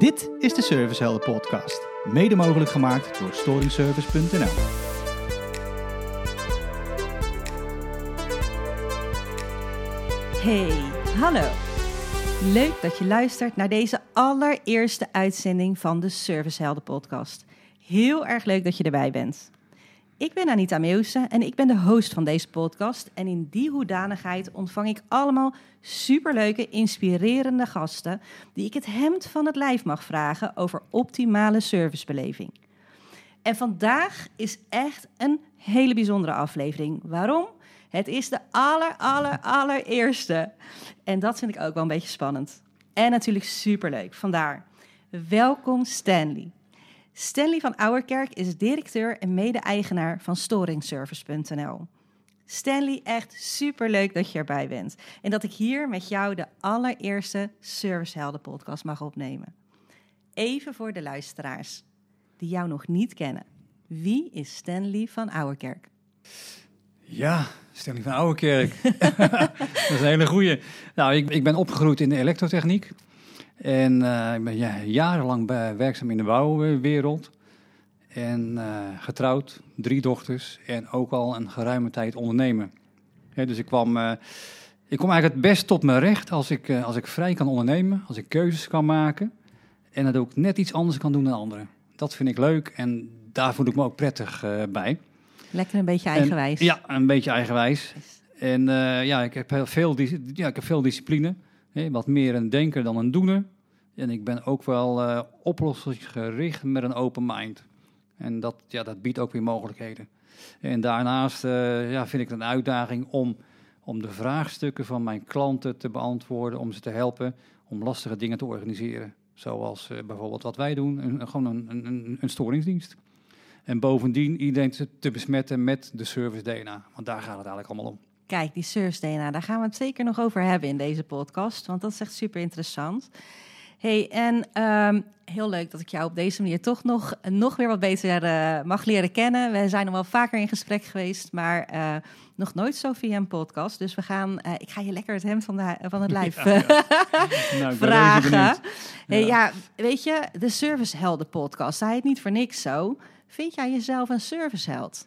Dit is de Servicehelden podcast, mede mogelijk gemaakt door storingservice.nl. Hey, hallo. Leuk dat je luistert naar deze allereerste uitzending van de Servicehelden podcast. Heel erg leuk dat je erbij bent. Ik ben Anita Meeuwse en ik ben de host van deze podcast. En in die hoedanigheid ontvang ik allemaal superleuke, inspirerende gasten... die ik het hemd van het lijf mag vragen over optimale servicebeleving. En vandaag is echt een hele bijzondere aflevering. Waarom? Het is de aller, aller, allereerste. En dat vind ik ook wel een beetje spannend. En natuurlijk superleuk. Vandaar, welkom Stanley. Stanley van Ouwerkerk is directeur en mede-eigenaar van Storingservice.nl. Stanley, echt superleuk dat je erbij bent. En dat ik hier met jou de allereerste Servicehelden podcast mag opnemen. Even voor de luisteraars die jou nog niet kennen. Wie is Stanley van Ouwerkerk? Ja, Stanley van Ouwerkerk. dat is een hele goeie. Nou, ik, ik ben opgegroeid in de elektrotechniek. En uh, ik ben ja, jarenlang bij, werkzaam in de bouwwereld. En uh, getrouwd, drie dochters en ook al een geruime tijd ondernemen. Dus ik kwam, uh, ik kom eigenlijk het best tot mijn recht als ik, als ik vrij kan ondernemen, als ik keuzes kan maken. En dat ook net iets anders kan doen dan anderen. Dat vind ik leuk en daar voel ik me ook prettig bij. Lekker een beetje eigenwijs. En, ja, een beetje eigenwijs. En ja, ik heb, heel veel, ja, ik heb veel discipline. Wat meer een denker dan een doener. En ik ben ook wel uh, oplossingsgericht met een open mind. En dat, ja, dat biedt ook weer mogelijkheden. En daarnaast uh, ja, vind ik het een uitdaging om, om de vraagstukken van mijn klanten te beantwoorden, om ze te helpen om lastige dingen te organiseren. Zoals uh, bijvoorbeeld wat wij doen, een, gewoon een, een, een storingsdienst. En bovendien iedereen te, te besmetten met de service DNA. Want daar gaat het eigenlijk allemaal om. Kijk, die service DNA, daar gaan we het zeker nog over hebben in deze podcast. Want dat is echt super interessant. Hey, en um, heel leuk dat ik jou op deze manier toch nog, nog weer wat beter uh, mag leren kennen. We zijn nog wel vaker in gesprek geweest, maar uh, nog nooit zo via een podcast. Dus we gaan, uh, ik ga je lekker het hemd van, de, van het lijf ja, ja. nou, vragen. Ja. Hey, ja, weet je, de Servicehelden podcast, hij heet niet voor niks zo. Vind jij jezelf een serviceheld?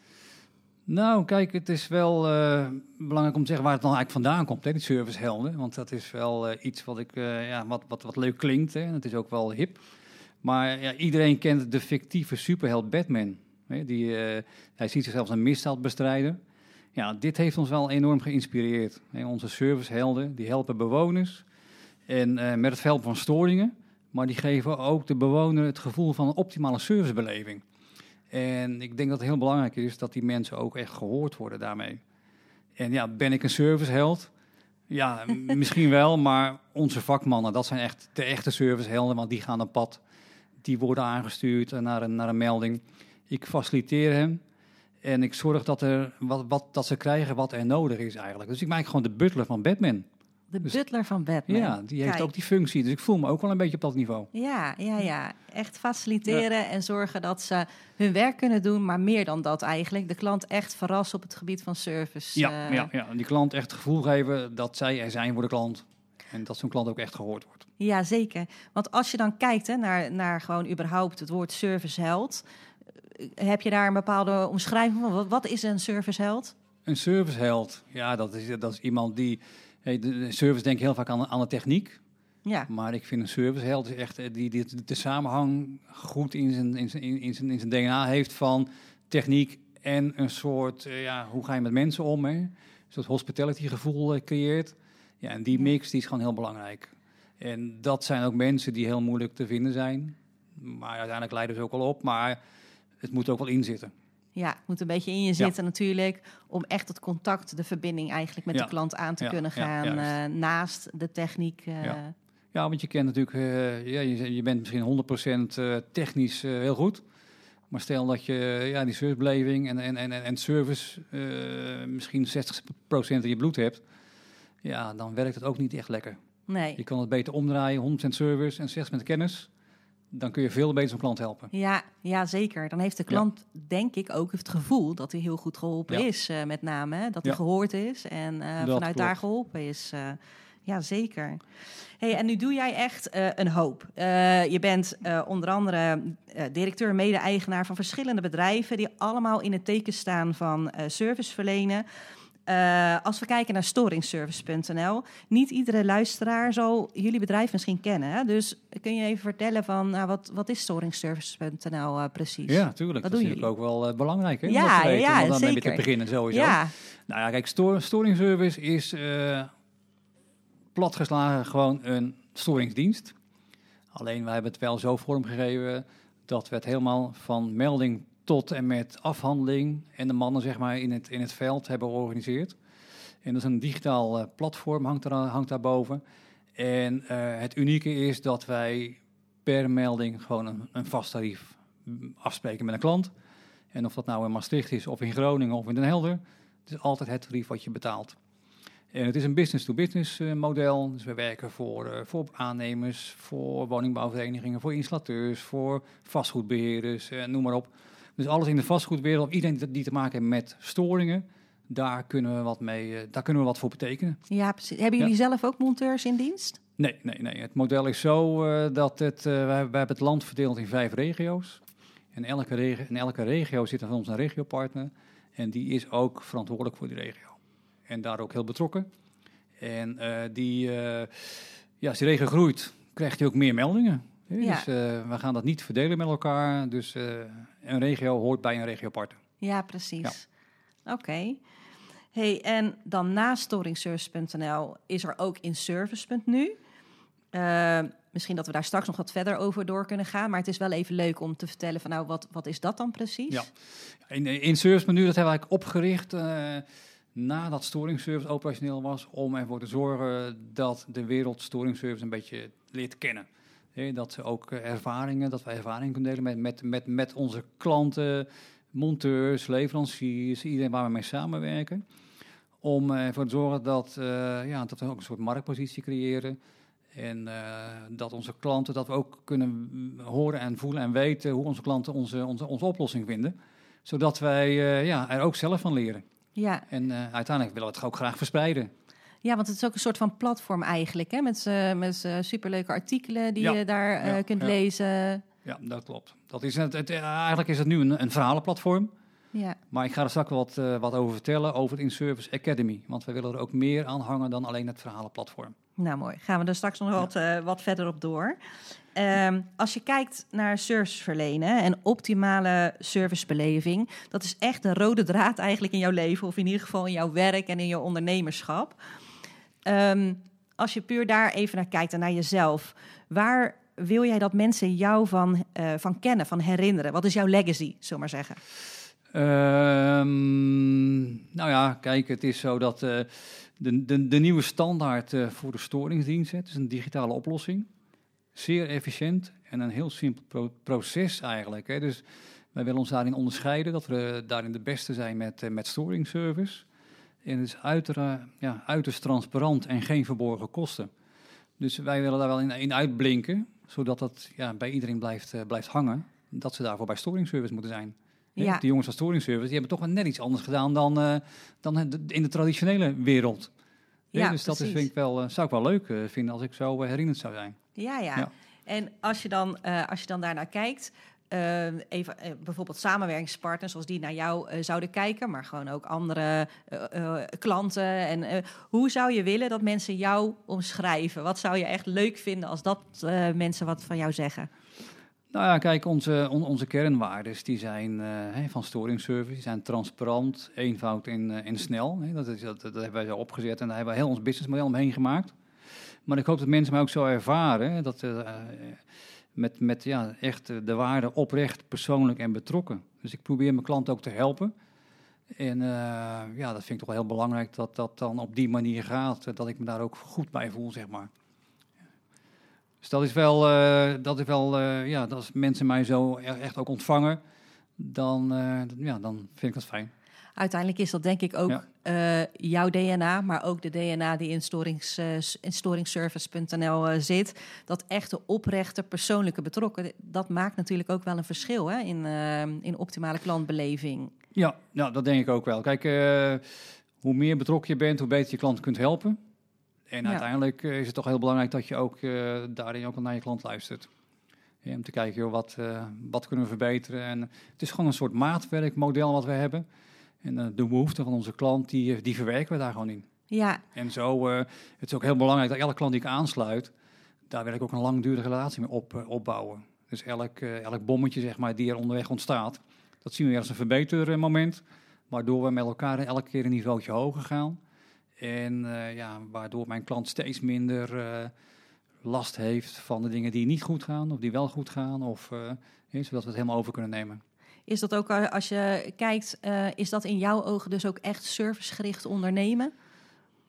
Nou, kijk, het is wel uh, belangrijk om te zeggen waar het dan eigenlijk vandaan komt, hè, die servicehelden. Want dat is wel uh, iets wat, ik, uh, ja, wat, wat, wat leuk klinkt. Hè. Het is ook wel hip. Maar ja, iedereen kent de fictieve superheld Batman. Hè, die, hij ziet zichzelf als een misdaadbestrijder. Ja, dit heeft ons wel enorm geïnspireerd. Hè. Onze servicehelden, die helpen bewoners. En met het helpen van storingen. Maar die geven ook de bewoner het gevoel van een optimale servicebeleving. En ik denk dat het heel belangrijk is dat die mensen ook echt gehoord worden daarmee. En ja, ben ik een serviceheld? Ja, misschien wel, maar onze vakmannen, dat zijn echt de echte servicehelden, want die gaan op pad. Die worden aangestuurd naar een, naar een melding. Ik faciliteer hem en ik zorg dat, er wat, wat, dat ze krijgen wat er nodig is eigenlijk. Dus ik maak gewoon de butler van Batman. De dus, butler van Batman. Ja, die heeft Kijk. ook die functie. Dus ik voel me ook wel een beetje op dat niveau. Ja, ja, ja. Echt faciliteren ja. en zorgen dat ze hun werk kunnen doen. Maar meer dan dat eigenlijk. De klant echt verrassen op het gebied van service. Ja, uh, ja, ja. die klant echt het gevoel geven dat zij er zijn voor de klant. En dat zo'n klant ook echt gehoord wordt. Ja, zeker. Want als je dan kijkt hè, naar, naar gewoon überhaupt het woord serviceheld. Heb je daar een bepaalde omschrijving van? Wat, wat is een serviceheld? Een serviceheld, ja, dat is, dat is iemand die Hey, de, de service denk ik heel vaak aan, aan de techniek. Ja. Maar ik vind een serviceheld is echt die, die de samenhang goed in zijn, in, zijn, in, zijn, in zijn DNA heeft van techniek en een soort, uh, ja, hoe ga je met mensen om? Hè? Een soort hospitality gevoel uh, creëert. Ja, en die mix die is gewoon heel belangrijk. En dat zijn ook mensen die heel moeilijk te vinden zijn. Maar uiteindelijk leiden ze ook wel op. Maar het moet ook wel inzitten. Ja, het moet een beetje in je zitten ja. natuurlijk. Om echt het contact, de verbinding eigenlijk met ja. de klant aan te ja. kunnen gaan. Uh, naast de techniek. Uh... Ja. want je kent natuurlijk, uh, ja, je, je, bent misschien 100% technisch heel goed. Maar stel dat je ja, die servicebeleving en, en, en, en service misschien 60% in je bloed hebt. Ja, dan werkt het ook niet echt lekker. Nee. Je kan het beter omdraaien, 100% service en 60% kennis dan kun je veel beter zo'n klant helpen. Ja, ja, zeker. Dan heeft de klant, ja. denk ik, ook het gevoel dat hij heel goed geholpen ja. is, uh, met name. Hè? Dat hij gehoord is en uh, vanuit klopt. daar geholpen is. Uh, Ja, zeker. Hey, en nu doe jij echt eh, een hoop. Eh, je bent eh, onder andere directeur, mede-eigenaar van verschillende bedrijven die allemaal in het teken staan van service verlenen. Als we kijken naar storingservice.nl, niet iedere luisteraar zal jullie bedrijf misschien kennen. Hè? Dus kun je even vertellen van nou, wat, wat is storingservice.nl precies? Ja, tuurlijk. dat is natuurlijk ook wel belangrijk. Hè, ja, weten, ja, dan zeker. te beginnen sowieso. Ja. Nou ja, kijk, storingservice is platgeslagen gewoon een storingsdienst. Alleen wij hebben het wel zo vormgegeven dat we het helemaal van melding tot en met afhandeling en de mannen zeg maar in het, in het veld hebben georganiseerd. En dat is een digitaal uh, platform, hangt, er, hangt daarboven. En uh, het unieke is dat wij per melding gewoon een, een vast tarief afspreken met een klant. En of dat nou in Maastricht is, of in Groningen, of in Den Helder, het is altijd het tarief wat je betaalt. En het is een business-to-business -business model. Dus we werken voor, voor aannemers, voor woningbouwverenigingen, voor installateurs, voor vastgoedbeheerders, noem maar op. Dus alles in de vastgoedwereld, iedereen die te maken heeft met storingen, daar kunnen we wat mee, uh, daar kunnen we wat voor betekenen. Ja, precies. Hebben jullie ja. zelf ook monteurs in dienst? Nee, nee, nee. Het model is zo dat het, wij, wij hebben het land verdeeld in vijf regio's. En elke regio, in elke regio zit er van ons een regiopartner. En die is ook verantwoordelijk voor die regio en daar ook heel betrokken. En uh, die, ja, als die regen groeit, krijgt hij ook meer meldingen. Ja. Dus uh, we gaan dat niet verdelen met elkaar. Dus een regio hoort bij een regiopartner. Ja, precies. Ja. Oké. Okay. Hey, en dan na storingservice.nl is er ook in service.nu. misschien dat we daar straks nog wat verder over door kunnen gaan. Maar het is wel even leuk om te vertellen van nou, wat, wat is dat dan precies? Ja, in, in service.nu, dat hebben we eigenlijk opgericht nadat storingservice operationeel was, om ervoor te zorgen dat de wereld storingservice een beetje leert kennen. Dat ze ook eh, ervaringen, dat we ervaringen kunnen delen met, met, met, met onze klanten, monteurs, leveranciers, iedereen waar we mee samenwerken. Om ervoor te zorgen dat, uh, ja, dat we ook een soort marktpositie creëren. En uh, dat onze klanten, dat we ook kunnen horen en voelen en weten hoe onze klanten onze, onze, onze oplossing vinden. Zodat wij uh, ja, er ook zelf van leren. Ja. En uiteindelijk willen we het ook graag verspreiden. Ja, want het is ook een soort van platform eigenlijk, hè? met, met superleuke artikelen die ja. je daar ja, kunt lezen. Ja, dat klopt. Dat is het, het, eigenlijk is het nu een, een verhalenplatform. Ja. Maar ik ga er straks wat, wat over vertellen over het In-Service Academy. Want we willen er ook meer aan hangen dan alleen het verhalenplatform. Nou mooi, gaan we er straks nog wat, wat verder op door. Um, als je kijkt naar service verlenen en optimale servicebeleving, dat is echt de rode draad eigenlijk in jouw leven, of in ieder geval in jouw werk en in je ondernemerschap. Um, als je puur daar even naar kijkt en naar jezelf, waar wil jij dat mensen jou van, uh, van kennen, van herinneren? Wat is jouw legacy, zullen maar zeggen? Um, nou ja, kijk, het is zo dat uh, de, de, de, nieuwe standaard uh, voor de storingsdienst, is een digitale oplossing zeer efficiënt en een heel simpel pro proces eigenlijk. Hè. Dus wij willen ons daarin onderscheiden, dat we daarin de beste zijn met, met storing service. En het is uiter, ja, uiterst transparant en geen verborgen kosten. Dus wij willen daar wel in, in uitblinken, zodat dat ja, bij iedereen blijft, uh, blijft hangen. Dat ze daarvoor bij storing service moeten zijn. Ja. De jongens van storing service die hebben toch net iets anders gedaan dan, uh, dan in de traditionele wereld. Ja, dus dat is, vind ik wel, zou ik wel leuk vinden als ik zo herinnerd zou zijn. Ja, ja, ja. En als je dan, uh, als je dan daarnaar kijkt, uh, even, uh, bijvoorbeeld samenwerkingspartners zoals die naar jou zouden kijken, maar gewoon ook andere klanten. En hoe zou je willen dat mensen jou omschrijven? Wat zou je echt leuk vinden als dat mensen wat van jou zeggen? Nou ja, kijk, onze, on, onze kernwaarden die zijn van storingservice, die zijn transparant, eenvoud en, en snel. Dat, is, dat, dat hebben wij zo opgezet en daar hebben we heel ons businessmodel omheen gemaakt. Maar ik hoop dat mensen mij ook zo ervaren. Dat, met, met ja, echt de waarde oprecht, persoonlijk en betrokken. Dus ik probeer mijn klant ook te helpen. En uh, ja, dat vind ik toch wel heel belangrijk dat dat dan op die manier gaat. Dat ik me daar ook goed bij voel, zeg maar. Dus dat is wel, uh, dat is wel ja, als mensen mij zo echt ook ontvangen, dan, ja, dan vind ik dat fijn uiteindelijk is dat denk ik ook ja. Uh, jouw DNA, maar ook de DNA die in, storings, uh, in storingservice.nl uh, zit. Dat echte oprechte persoonlijke betrokken, dat maakt natuurlijk ook wel een verschil hè, in, in optimale klantbeleving. Ja, nou, dat denk ik ook wel. Kijk, hoe meer betrokken je bent, hoe beter je klant kunt helpen. En Ja. uiteindelijk eh, is het toch heel belangrijk dat je ook eh, daarin ook naar je klant luistert. Ja, om te kijken, joh, wat, eh, wat kunnen we verbeteren. En het is gewoon een soort maatwerkmodel wat we hebben. En eh, de behoeften van onze klant, die, die verwerken we daar gewoon in. Ja, En zo, eh, het is ook heel belangrijk dat elke klant die ik aansluit, daar wil ik ook een langdurige relatie mee op, eh, opbouwen. Dus elk, eh, elk bommetje zeg maar, die er onderweg ontstaat, dat zien we als een verbetermoment. Waardoor we met elkaar elke keer een niveautje hoger gaan. En eh, ja, waardoor mijn klant steeds minder eh, last heeft van de dingen die niet goed gaan, of die wel goed gaan, of, eh, hè, zodat we het helemaal over kunnen nemen. Is dat ook eh, als je kijkt, eh, is dat in jouw ogen dus ook echt servicegericht ondernemen?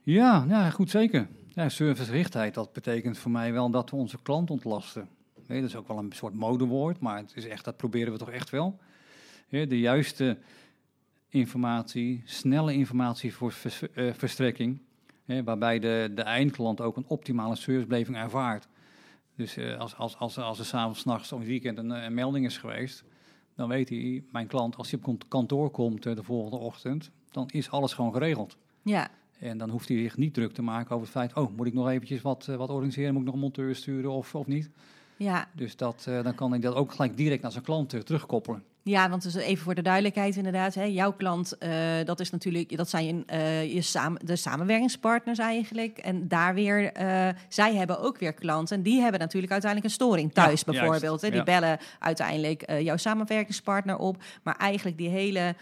Ja, ja goed zeker. Ja, servicegerichtheid, dat betekent voor mij wel dat we onze klant ontlasten. Nee, dat is ook wel een soort modewoord, maar het is echt, dat proberen we toch echt wel. De juiste informatie, snelle informatie voor eh, verstrekking, waarbij de, de eindklant ook een optimale servicebeleving ervaart. Dus als, als, als, als er s'avonds, nachts of weekend een melding is geweest, dan weet hij, mijn klant, als hij op kant- kantoor komt eh, de volgende ochtend, dan is alles gewoon geregeld. Ja, En dan hoeft hij zich niet druk te maken over het feit, oh, moet ik nog eventjes wat, eh, wat organiseren? Moet ik nog een monteur sturen of, of niet? ja. Dus dat, eh, dan kan hij dat ook gelijk direct naar zijn klant terugkoppelen. Ja, want dus even voor de duidelijkheid inderdaad. Hè, jouw klant, eh, dat is natuurlijk, dat zijn eh, je samen, de samenwerkingspartners eigenlijk. En daar weer, eh, zij hebben ook weer klanten. En die hebben natuurlijk uiteindelijk een storing thuis Ja, bijvoorbeeld. Hè. Die ja. bellen uiteindelijk jouw samenwerkingspartner op. Maar eigenlijk die hele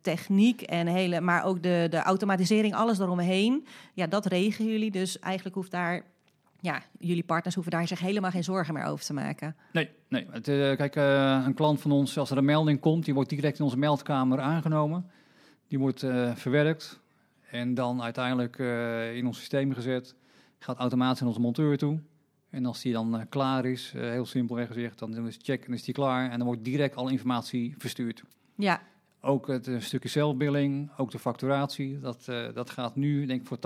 techniek en hele, maar ook de, de automatisering, alles daaromheen. Ja, dat regelen jullie. Dus eigenlijk hoeft daar, ja, jullie partners hoeven daar zich helemaal geen zorgen meer over te maken. Nee, nee. Het, eh, kijk, eh, een klant van ons, als er een melding komt, die wordt direct in onze meldkamer aangenomen. Die wordt eh, verwerkt en dan uiteindelijk in ons systeem gezet. Gaat automatisch naar onze monteur toe. En als die dan klaar is, heel simpelweg gezegd, dan is het check en is die klaar. En dan wordt direct alle informatie verstuurd. Ja, Ook het stukje zelfbilling, ook de facturatie, dat, dat gaat nu denk ik voor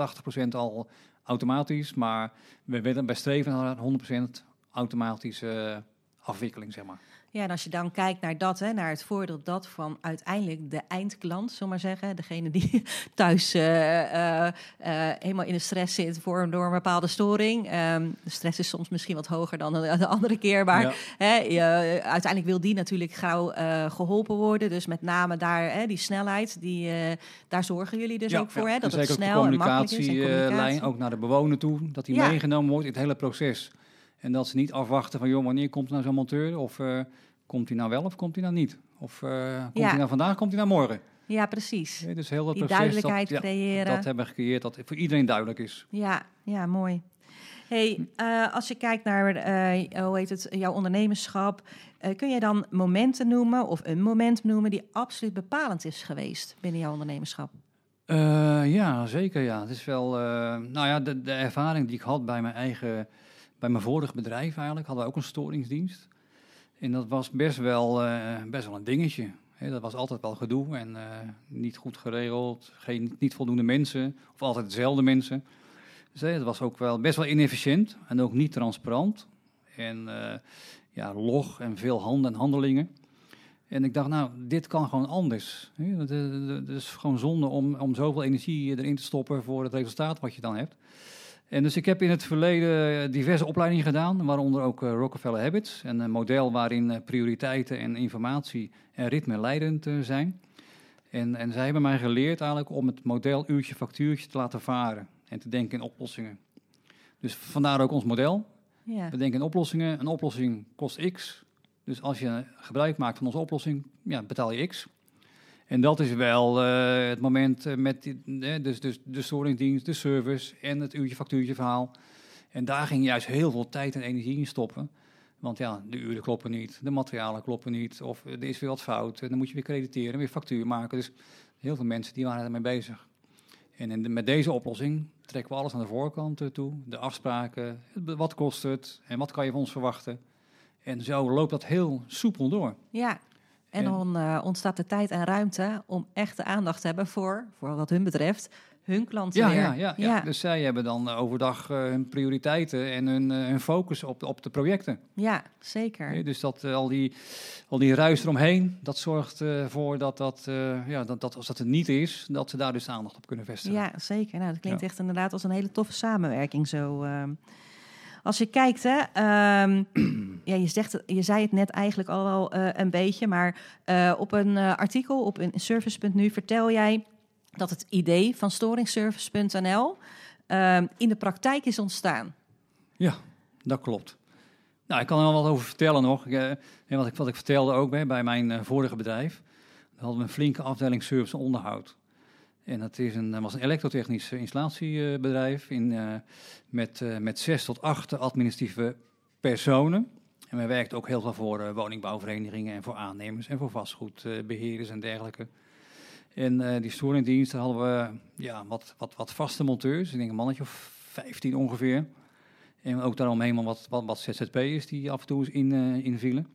80% al automatisch. Maar we willen streven naar 100% automatische eh, afwikkeling, zeg maar. Ja, en als je dan kijkt naar dat, hè, naar het voordeel dat van uiteindelijk de eindklant, zullen we maar zeggen, degene die thuis eh, eh, eh, helemaal in de stress zit voor, door een bepaalde storing. Ehm, de stress is soms misschien wat hoger dan de, de andere keer, maar Ja. hè, je, uiteindelijk wil die natuurlijk gauw eh, geholpen worden. Dus met name daar, hè, die snelheid, die, eh, daar zorgen jullie dus Ja, ook voor, ja. hè, dat het zeker ook snel de en makkelijk is. En communicatielijn communicatie. ook naar de bewoner toe, dat die meegenomen wordt in het hele proces. En dat ze niet afwachten van, joh, wanneer komt nou zo'n monteur? Of eh, komt hij nou wel of komt hij nou niet? Of eh, komt Ja. hij nou vandaag, komt hij nou morgen? Ja, precies. Ja, dus heel dat Die proces, duidelijkheid dat, ja, creëren. dat hebben we gecreëerd, dat voor iedereen duidelijk is. Ja, ja, mooi. Hey, eh, als je kijkt naar hoe heet het, jouw ondernemerschap, kun je dan momenten noemen of een moment noemen die absoluut bepalend is geweest binnen jouw ondernemerschap? Ja, zeker ja. Het is wel, nou ja, de, de ervaring die ik had bij mijn eigen, bij mijn vorig bedrijf eigenlijk, hadden we ook een storingsdienst. En dat was best wel, eh, best wel een dingetje. Dat was altijd wel gedoe en eh, niet goed geregeld, geen, niet voldoende mensen, of altijd dezelfde mensen. Dus het was ook wel best wel inefficiënt en ook niet transparant. En eh, ja, log en veel handen en handelingen. En ik dacht, nou, dit kan gewoon anders. het is gewoon zonde om, om zoveel energie erin te stoppen voor het resultaat wat je dan hebt. En dus ik heb in het verleden diverse opleidingen gedaan, waaronder ook eh, Rockefeller Habits. Een eh, model waarin eh, prioriteiten en informatie en ritme leidend eh, zijn. En, en zij hebben mij geleerd eigenlijk om het model uurtje factuurtje te laten varen en te denken in oplossingen. Dus vandaar ook ons model. Ja, We denken in oplossingen. Een oplossing kost x. Dus als je gebruik maakt van onze oplossing, ja, betaal je x. En dat is wel eh, het moment eh, met eh, dus, dus de storingdienst, de service en het uurtje factuurtje verhaal. En daar ging juist heel veel tijd en energie in stoppen. Want ja, de uren kloppen niet, de materialen kloppen niet, of er is weer wat fout. En dan moet je weer crediteren, weer factuur maken. Dus heel veel mensen die waren ermee bezig. En met deze oplossing trekken we alles naar de voorkant toe. De afspraken, wat kost het en wat kan je van ons verwachten. En zo loopt dat heel soepel door. ja. En dan eh, ontstaat de tijd en ruimte om echte aandacht te hebben voor, voor wat hun betreft, hun klanten Ja, weer. ja, ja, ja. dus zij hebben dan eh, overdag eh, hun prioriteiten en hun, hun focus op, de- op de projecten. Ja, zeker. Dus dat, al, die, al die ruis eromheen, dat zorgt ervoor dat, dat, ja, dat, dat als dat er niet is, dat ze daar dus aandacht op kunnen vestigen. Ja, zeker. Nou, dat klinkt echt inderdaad als een hele toffe samenwerking zo. Als je kijkt, hè, ehm, ja, je, zegt, je zei het net eigenlijk al wel eh, een beetje, maar eh, op een eh, artikel op een service.nu vertel jij dat het idee van storingservice.nl ehm, in de praktijk is ontstaan. Ja, dat klopt. Nou, ik kan er wel wat over vertellen nog. Ik, wat, ik, wat ik vertelde ook hè, bij mijn vorige bedrijf. Daar hadden we een flinke afdeling service onderhoud. En dat is een, was een elektrotechnisch installatiebedrijf in, eh, met, eh, met zes tot acht administratieve personen. En wij werkten ook heel veel voor eh, woningbouwverenigingen en voor aannemers en voor vastgoedbeheerders en dergelijke. En die storingdienst, hadden we ja, wat, wat, wat vaste monteurs. Ik denk een mannetje of 15 ongeveer. En ook daaromheen wat, wat, wat ZZP'ers die af en toe in, invielen.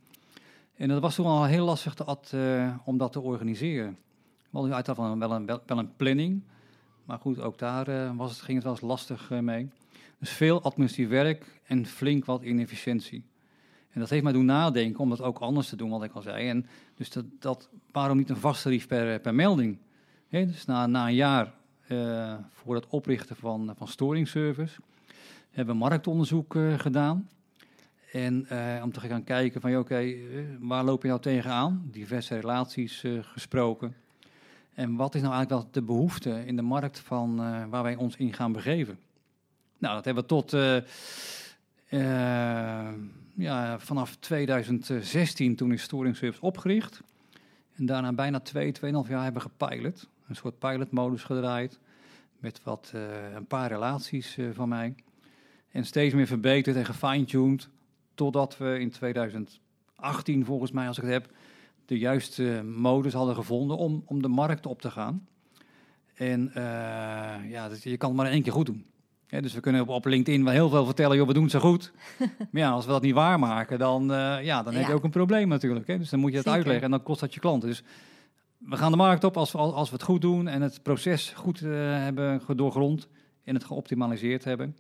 En dat was toen al heel lastig om dat te organiseren. We hadden uiteraard wel een, wel, een, wel een planning. Maar goed, ook daar eh, was het, ging het wel eens lastig eh, mee. Dus veel administratief werk en flink wat inefficiëntie. En dat heeft mij doen nadenken om dat ook anders te doen, wat ik al zei. En dus dat, dat waarom niet een vaste tarief per, per melding? Dus na, na een jaar eh, voor het oprichten van, van storingservice hebben we marktonderzoek eh, gedaan. En eh, om te gaan kijken van, oké, eh, waar loop je nou tegenaan? Diverse relaties eh, gesproken. En wat is nou eigenlijk wel de behoefte in de markt van eh, waar wij ons in gaan begeven? Nou, dat hebben we tot eh, eh, ja, vanaf 2016, toen is Storing Service opgericht. En daarna bijna twee, tweeënhalf jaar hebben gepilot. Een soort pilotmodus gedraaid. Met wat, een paar relaties van mij. En steeds meer verbeterd en gefine-tuned. Totdat we in 2018, volgens mij, als ik het heb, de juiste modus hadden gevonden om, om de markt op te gaan. En eh, ja, je kan het maar één keer goed doen. Hè, dus we kunnen op, op LinkedIn wel heel veel vertellen, joh, we doen het zo goed. maar ja, als we dat niet waarmaken, dan, eh, ja, dan heb je Ja. ook een probleem natuurlijk. Hè? Dus dan moet je het Zeker. uitleggen en dan kost dat je klanten. Dus we gaan de markt op als we, als we het goed doen en het proces goed eh, hebben doorgrond en het geoptimaliseerd hebben.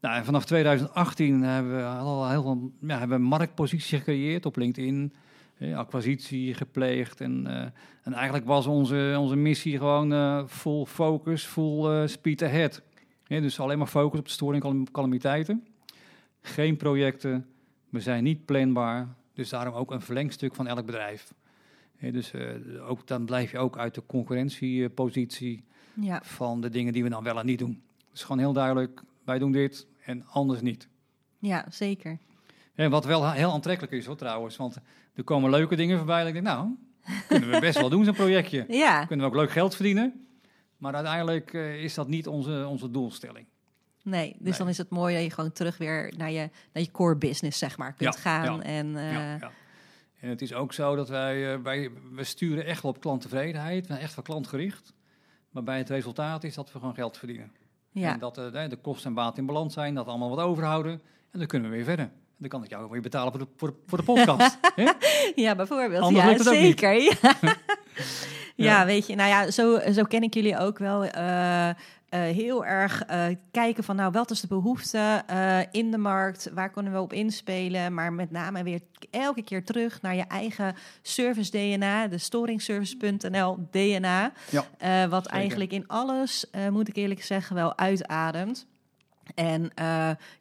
Nou, en vanaf 2018 hebben we al heel veel ja, hebben we een marktpositie gecreëerd op LinkedIn. Acquisitie gepleegd. En, eh, en eigenlijk was onze, onze missie gewoon eh, full focus, full eh, speed ahead. Dus alleen maar focus op de storing en calam- calamiteiten. Geen projecten. We zijn niet planbaar. Dus daarom ook een verlengstuk van elk bedrijf. Dus ook, dan blijf je ook uit de concurrentiepositie Ja, van de dingen die we dan wel en niet doen. Dus gewoon heel duidelijk, wij doen dit en anders niet. ja zeker. En wat wel heel aantrekkelijk is hoor trouwens, want er komen leuke dingen voorbij. En ik denk, nou, kunnen we best wel doen zo'n projectje. Ja, Kunnen we ook leuk geld verdienen. Maar uiteindelijk eh, is dat niet onze, onze doelstelling. nee. Dus Nee. dan is het mooi dat je gewoon terug weer naar je, naar je core business, zeg maar, kunt Ja, gaan. ja, En eh, ja, ja. En het is ook zo dat wij, eh, wij we sturen echt wel op klanttevredenheid. We zijn echt wel klantgericht. Maar bij het resultaat is dat we gewoon geld verdienen. ja. En dat de, kosten en baten in balans zijn, dat we allemaal wat overhouden. En dan kunnen we weer verder. Dan kan ik jou weer betalen voor de, voor de, voor de podcast. Ja, bijvoorbeeld. Anders ja, zeker. Ja. ja, Ja. weet je, nou ja, zo, zo ken ik jullie ook wel. eh, eh, heel erg eh, kijken van, nou, wat is de behoefte eh, in de markt? Waar kunnen we op inspelen? Maar met name weer elke keer terug naar je eigen service DNA, de storingservice.nl DNA. Ja, wat zeker. eigenlijk in alles, moet ik eerlijk zeggen, wel uitademt. En eh,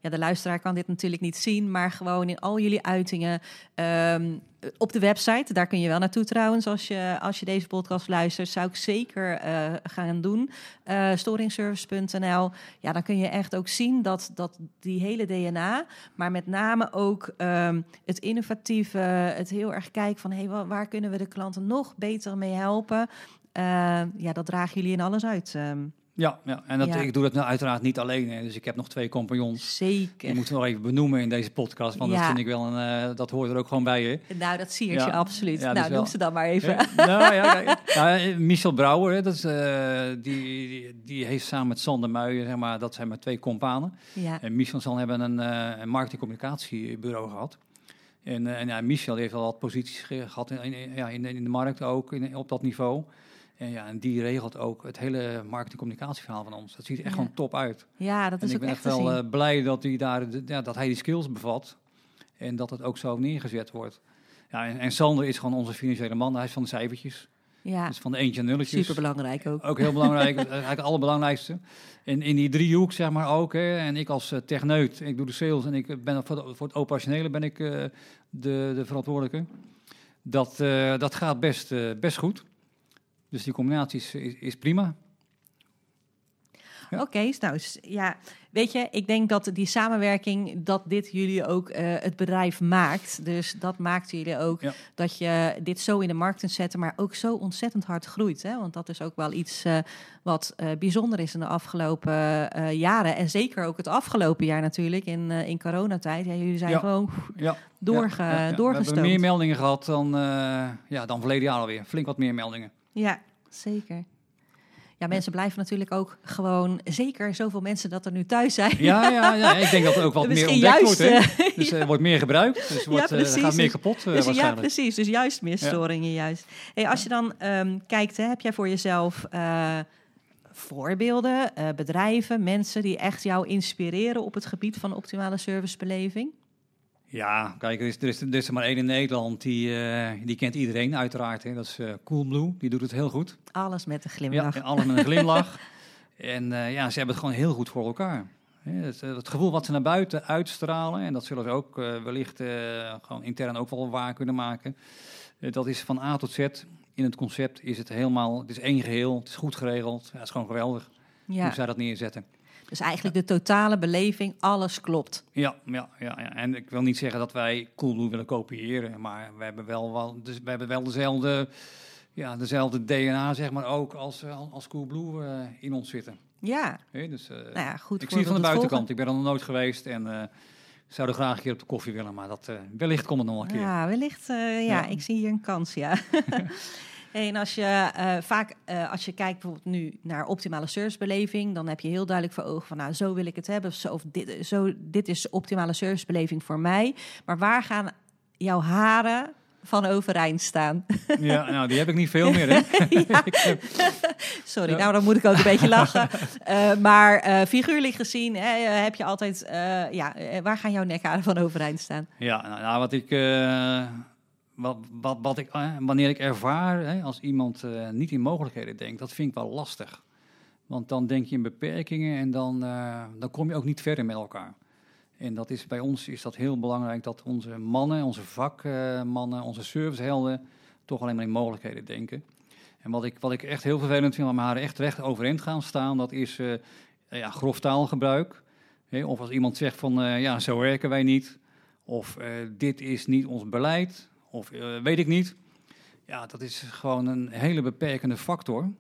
ja, de luisteraar kan dit natuurlijk niet zien, maar gewoon in al jullie uitingen ehm, op de website, daar kun je wel naartoe trouwens als je, als je deze podcast luistert, zou ik zeker eh, gaan doen. Eh storingservice.nl. Ja, dan kun je echt ook zien dat, dat die hele DNA, maar met name ook ehm, het innovatieve, het heel erg kijken van hey, wa- waar kunnen we de klanten nog beter mee helpen? Ja, dat dragen jullie in alles uit. ehm. Ja, ja. en dat, Ja. ik doe dat nou uiteraard niet alleen. Hè. Dus ik heb nog twee compagnons. Zeker. Die moeten we nog even benoemen in deze podcast. Want Ja. dat vind ik wel een, eh, dat hoort er ook gewoon bij. Hè. Nou, dat zie je Ja. absoluut. Dus nou, wel. noem ze dan maar even. Nou, ja, nou, eh, Michel Brouwer, hè, dat is, eh, die, die, die heeft samen met Sander Muijen, zeg maar, dat zijn maar twee companen. Ja, En Michel en hebben een, een marketingcommunicatiebureau gehad. En, en ja, Michel heeft al wat posities ge- gehad in, in, ja, in, de- in de markt ook, in, op dat niveau. En, ja, en die regelt ook het hele marketing-communicatieverhaal van ons. Dat ziet er echt Ja. gewoon top uit. Ja, dat en is ik ook ben echt wel eh, blij dat, hij daar, ja, dat hij die skills bevat. En dat het ook zo neergezet wordt. Ja, en, en Sander is gewoon onze financiële man. Hij is van de cijfertjes. ja, Dus van de eentje en nulletjes. superbelangrijk ook. Ook heel belangrijk, eigenlijk het allerbelangrijkste. En in die driehoek zeg maar ook. Hè, en ik als eh, techneut, ik doe de sales en ik ben voor, de- voor het operationele ben ik eh, de, de verantwoordelijke. Dat, dat gaat best, best goed. Dus die combinatie is, is, is prima. Ja. Oké, nou s- ja, weet je, ik denk dat die samenwerking, dat dit jullie ook eh, het bedrijf maakt. Dus dat maakt jullie ook Ja. dat je dit zo in de markt kunt zetten, maar ook zo ontzettend hard groeit. Hè? Want dat is ook wel iets eh, wat eh, bijzonder is in de afgelopen jaren. En zeker ook het afgelopen jaar natuurlijk, in, in coronatijd. Ja, jullie zijn Ja. gewoon doorge, ja. We hebben meer meldingen gehad dan, ja, dan verleden jaar alweer. Flink wat meer meldingen. Ja, zeker. Ja, mensen blijven natuurlijk ook gewoon, zeker zoveel mensen dat er nu thuis zijn. Ja, ja, ja, ik denk dat er ook wat meer ontdekt juist, wordt. Hè? eh, Dus er wordt meer gebruikt. Dus wordt, eh, er precies. gaat meer kapot eh, Dus ja, waarschijnlijk. precies. Dus juist meer storingen, juist. Hey, als je dan ehm, kijkt, hè, heb jij voor jezelf eh, voorbeelden, eh, bedrijven, mensen die echt jou inspireren op het gebied van optimale servicebeleving? Ja, kijk, er is, er, is, er is er maar één in Nederland, die, eh, die kent iedereen uiteraard. Hè. Dat is eh Coolblue, die doet het heel goed. Alles met een Ja, glimlach. en alles met een glimlach. en eh, ja, ze hebben het gewoon heel goed voor elkaar. Hè, Het, het gevoel wat ze naar buiten uitstralen, en dat zullen ze ook eh, wellicht eh, gewoon intern ook wel waar kunnen maken. Dat is van A tot Z. In het concept is het helemaal, het is één geheel, het is goed geregeld. Ja, het is gewoon geweldig Ja, hoe zij dat neerzetten. Dus eigenlijk de totale beleving, alles klopt. Ja, ja, ja, ja, en ik wil niet zeggen dat wij Coolblue willen kopiëren, maar we hebben wel, wel, dus we hebben wel dezelfde, ja, dezelfde DNA, zeg maar, ook als, eh, als Coolblue eh, in ons zitten. Ja, dus, eh, nou ja, goed. ik zie het van de buitenkant. Ik ben er nog nooit geweest en zou er graag een keer op de koffie willen, maar dat, wellicht komt het nog een keer. Ja, wellicht. ja, Ja. ik zie hier een kans, ja. En als je eh, vaak, eh, als je kijkt bijvoorbeeld nu naar optimale servicebeleving, dan heb je heel duidelijk voor ogen van, nou, zo wil ik het hebben, of, zo, of dit, zo, dit is optimale servicebeleving voor mij. Maar waar gaan jouw haren van overeind staan? Ja, nou, die heb ik niet veel meer, hè? Heb- Sorry, Ja. nou dan moet ik ook een beetje lachen. Eh, maar eh, figuurlijk gezien hè, eh, heb je altijd, eh, ja, eh, waar gaan jouw nekharen van overeind staan? Ja, nou, nou, wat ik, eh, wat, wat, wat ik, eh, wanneer ik ervaar als iemand eh, niet in mogelijkheden denkt, dat vind ik wel lastig. Want dan denk je in beperkingen en dan, eh, dan kom je ook niet verder met elkaar. En dat is, bij ons is dat heel belangrijk dat onze mannen, onze vakmannen, onze servicehelden toch alleen maar in mogelijkheden denken. En wat ik, wat ik echt heel vervelend vind, waar haren echt recht overeind gaan staan, dat is eh, ja, grof taalgebruik. Of als iemand zegt van, ja, zo werken wij niet. Of dit is niet ons beleid. Of eh, weet ik niet. Ja, dat is gewoon een hele beperkende factor.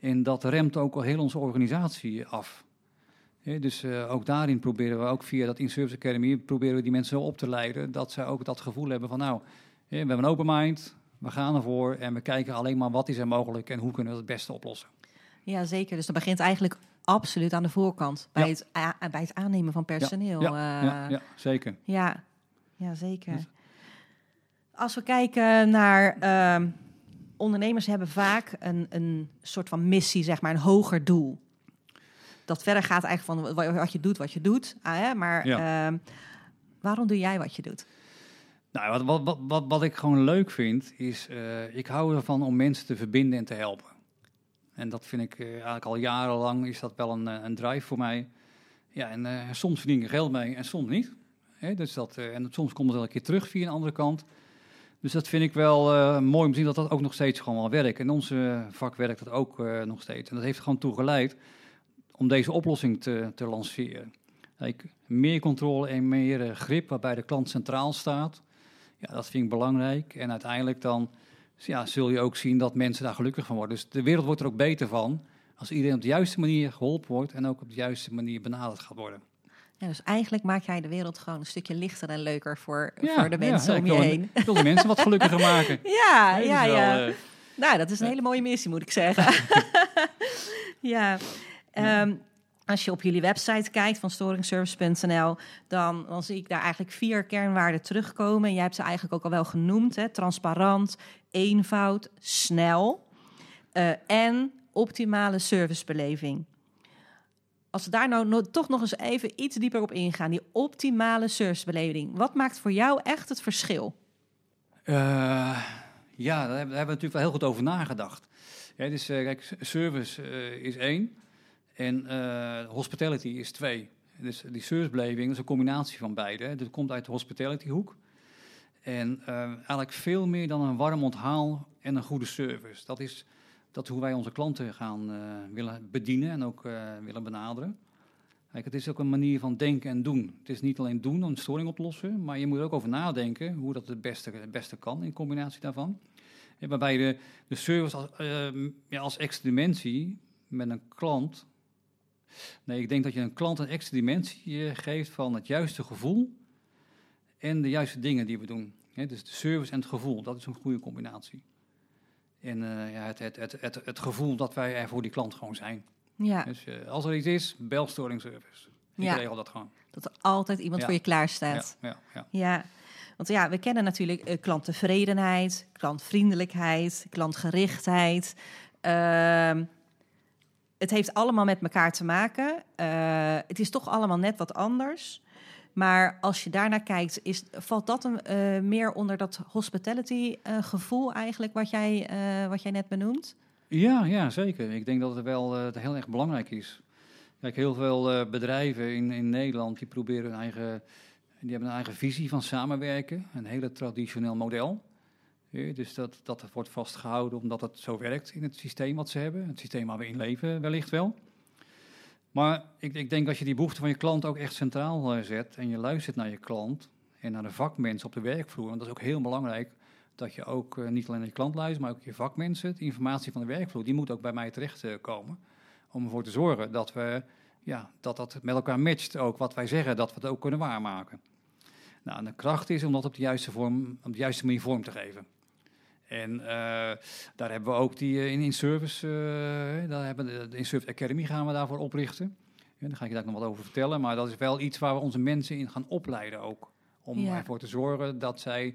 En dat remt ook al heel onze organisatie af. Dus eh, ook daarin proberen we, ook via dat In-Service Academy, proberen we die mensen zo op te leiden dat zij ook dat gevoel hebben van, nou, we hebben een open mind, we gaan ervoor en we kijken alleen maar wat is er mogelijk en hoe kunnen we het beste oplossen. Ja, zeker. Dus dat begint eigenlijk absoluut aan de voorkant. Bij, Ja. het, bij het aannemen van personeel. Ja, eh, ja, ja, zeker. ja. Ja, zeker. Dus- Als we kijken naar... ehm, ondernemers hebben vaak een, een soort van missie, zeg maar, een hoger doel. Dat verder gaat eigenlijk van wa- wat je doet, wat je doet. Ah, hè? Maar Ja. ehm, waarom doe jij wat je doet? Nou, wat, wat, wat, wat, wat ik gewoon leuk vind, is uh, ik hou ervan om mensen te verbinden en te helpen. En dat vind ik uh, eigenlijk al jarenlang is dat wel een, een drive voor mij. Ja, en soms verdien ik geld mee en soms niet. Hè, dus dat, en soms komt het wel een keer terug via een andere kant. Dus dat vind ik wel uh, mooi om te zien dat dat ook nog steeds gewoon wel werkt. In onze vak werkt dat ook uh, nog steeds. En dat heeft gewoon toe geleid om deze oplossing te, te lanceren. Meer controle en meer uh, grip waarbij de klant centraal staat. Ja, dat vind ik belangrijk. En uiteindelijk dan ja, zul je ook zien dat mensen daar gelukkig van worden. Dus de wereld wordt er ook beter van als iedereen op de juiste manier geholpen wordt en ook op de juiste manier benaderd gaat worden. Ja, dus eigenlijk maak jij de wereld gewoon een stukje lichter en leuker voor, ja, voor de mensen ja, om je heen. Ik wil de mensen wat gelukkiger maken. Ja, Nee, ja, wel, ja. uh, nou, dat is een hele mooie missie, moet ik zeggen. ja. Um, als je op jullie website kijkt van storingservice.nl, dan, dan zie ik daar eigenlijk vier kernwaarden terugkomen. En jij hebt ze eigenlijk ook al wel genoemd. Hè? Transparant, eenvoud, snel. eh, en optimale servicebeleving. Als we daar nou no- toch nog eens even iets dieper op ingaan, die optimale servicebeleving. Wat maakt voor jou echt het verschil? Eh, ja, daar hebben, we natuurlijk wel heel goed over nagedacht. Ja, dus eh, kijk, service eh, is één en hospitality is twee. Dus die servicebeleving is een combinatie van beide. hè. Het komt uit de hospitality hoek. En eigenlijk veel meer dan een warm onthaal en een goede service. Dat is, dat hoe wij onze klanten gaan eh, willen bedienen en ook eh, willen benaderen. Kijk, het is ook een manier van denken en doen. Het is niet alleen doen, een storing oplossen, maar je moet er ook over nadenken hoe dat het beste, het beste kan in combinatie daarvan. En waarbij de, de service als, ehm, ja, als extra dimensie met een klant. Nee, ik denk dat je een klant een extra dimensie eh, geeft van het juiste gevoel en de juiste dingen die we doen. Dus de service en het gevoel, dat is een goede combinatie. En eh, ja, het, het, het, het, het gevoel dat wij er voor die klant gewoon zijn. Ja, Dus eh, als er iets is, bel storing service. Ik Ja. regel dat gewoon. dat er altijd iemand Ja. voor je klaar staat. Ja, ja, ja. Want ja, we kennen natuurlijk eh, klanttevredenheid, klantvriendelijkheid, klantgerichtheid. Ehm, het heeft allemaal met elkaar te maken. Het is toch allemaal net wat anders. Maar als je daarnaar kijkt, is, valt dat eh, meer onder dat hospitality eh, eigenlijk wat jij, eh, wat jij net benoemt? Ja, ja, zeker. Ik denk dat het wel heel erg belangrijk is. Kijk, heel veel bedrijven in, in Nederland die proberen hun eigen, die hebben een eigen visie van samenwerken. Een hele traditioneel model. Dus dat, dat wordt vastgehouden omdat het zo werkt in het systeem wat ze hebben. Het systeem waar we in leven wellicht wel. Maar ik, ik denk als je die behoefte van je klant ook echt centraal eh, zet en je luistert naar je klant en naar de vakmensen op de werkvloer, want dat is ook heel belangrijk dat je ook eh, niet alleen naar je klant luistert, maar ook je vakmensen, de informatie van de werkvloer, die moet ook bij mij terechtkomen. om ervoor te zorgen dat we ja, dat, dat met elkaar matcht ook wat wij zeggen, dat we het ook kunnen waarmaken. Nou, en de kracht is om dat op de juiste, vorm, op de juiste manier vorm te geven. En eh, daar hebben we ook die eh, in, in service, eh, daar hebben de, de in service academy gaan we daarvoor oprichten. Ja, daar ga ik je daar nog wat over vertellen, maar dat is wel iets waar we onze mensen in gaan opleiden ook. Om Ja. ervoor te zorgen dat zij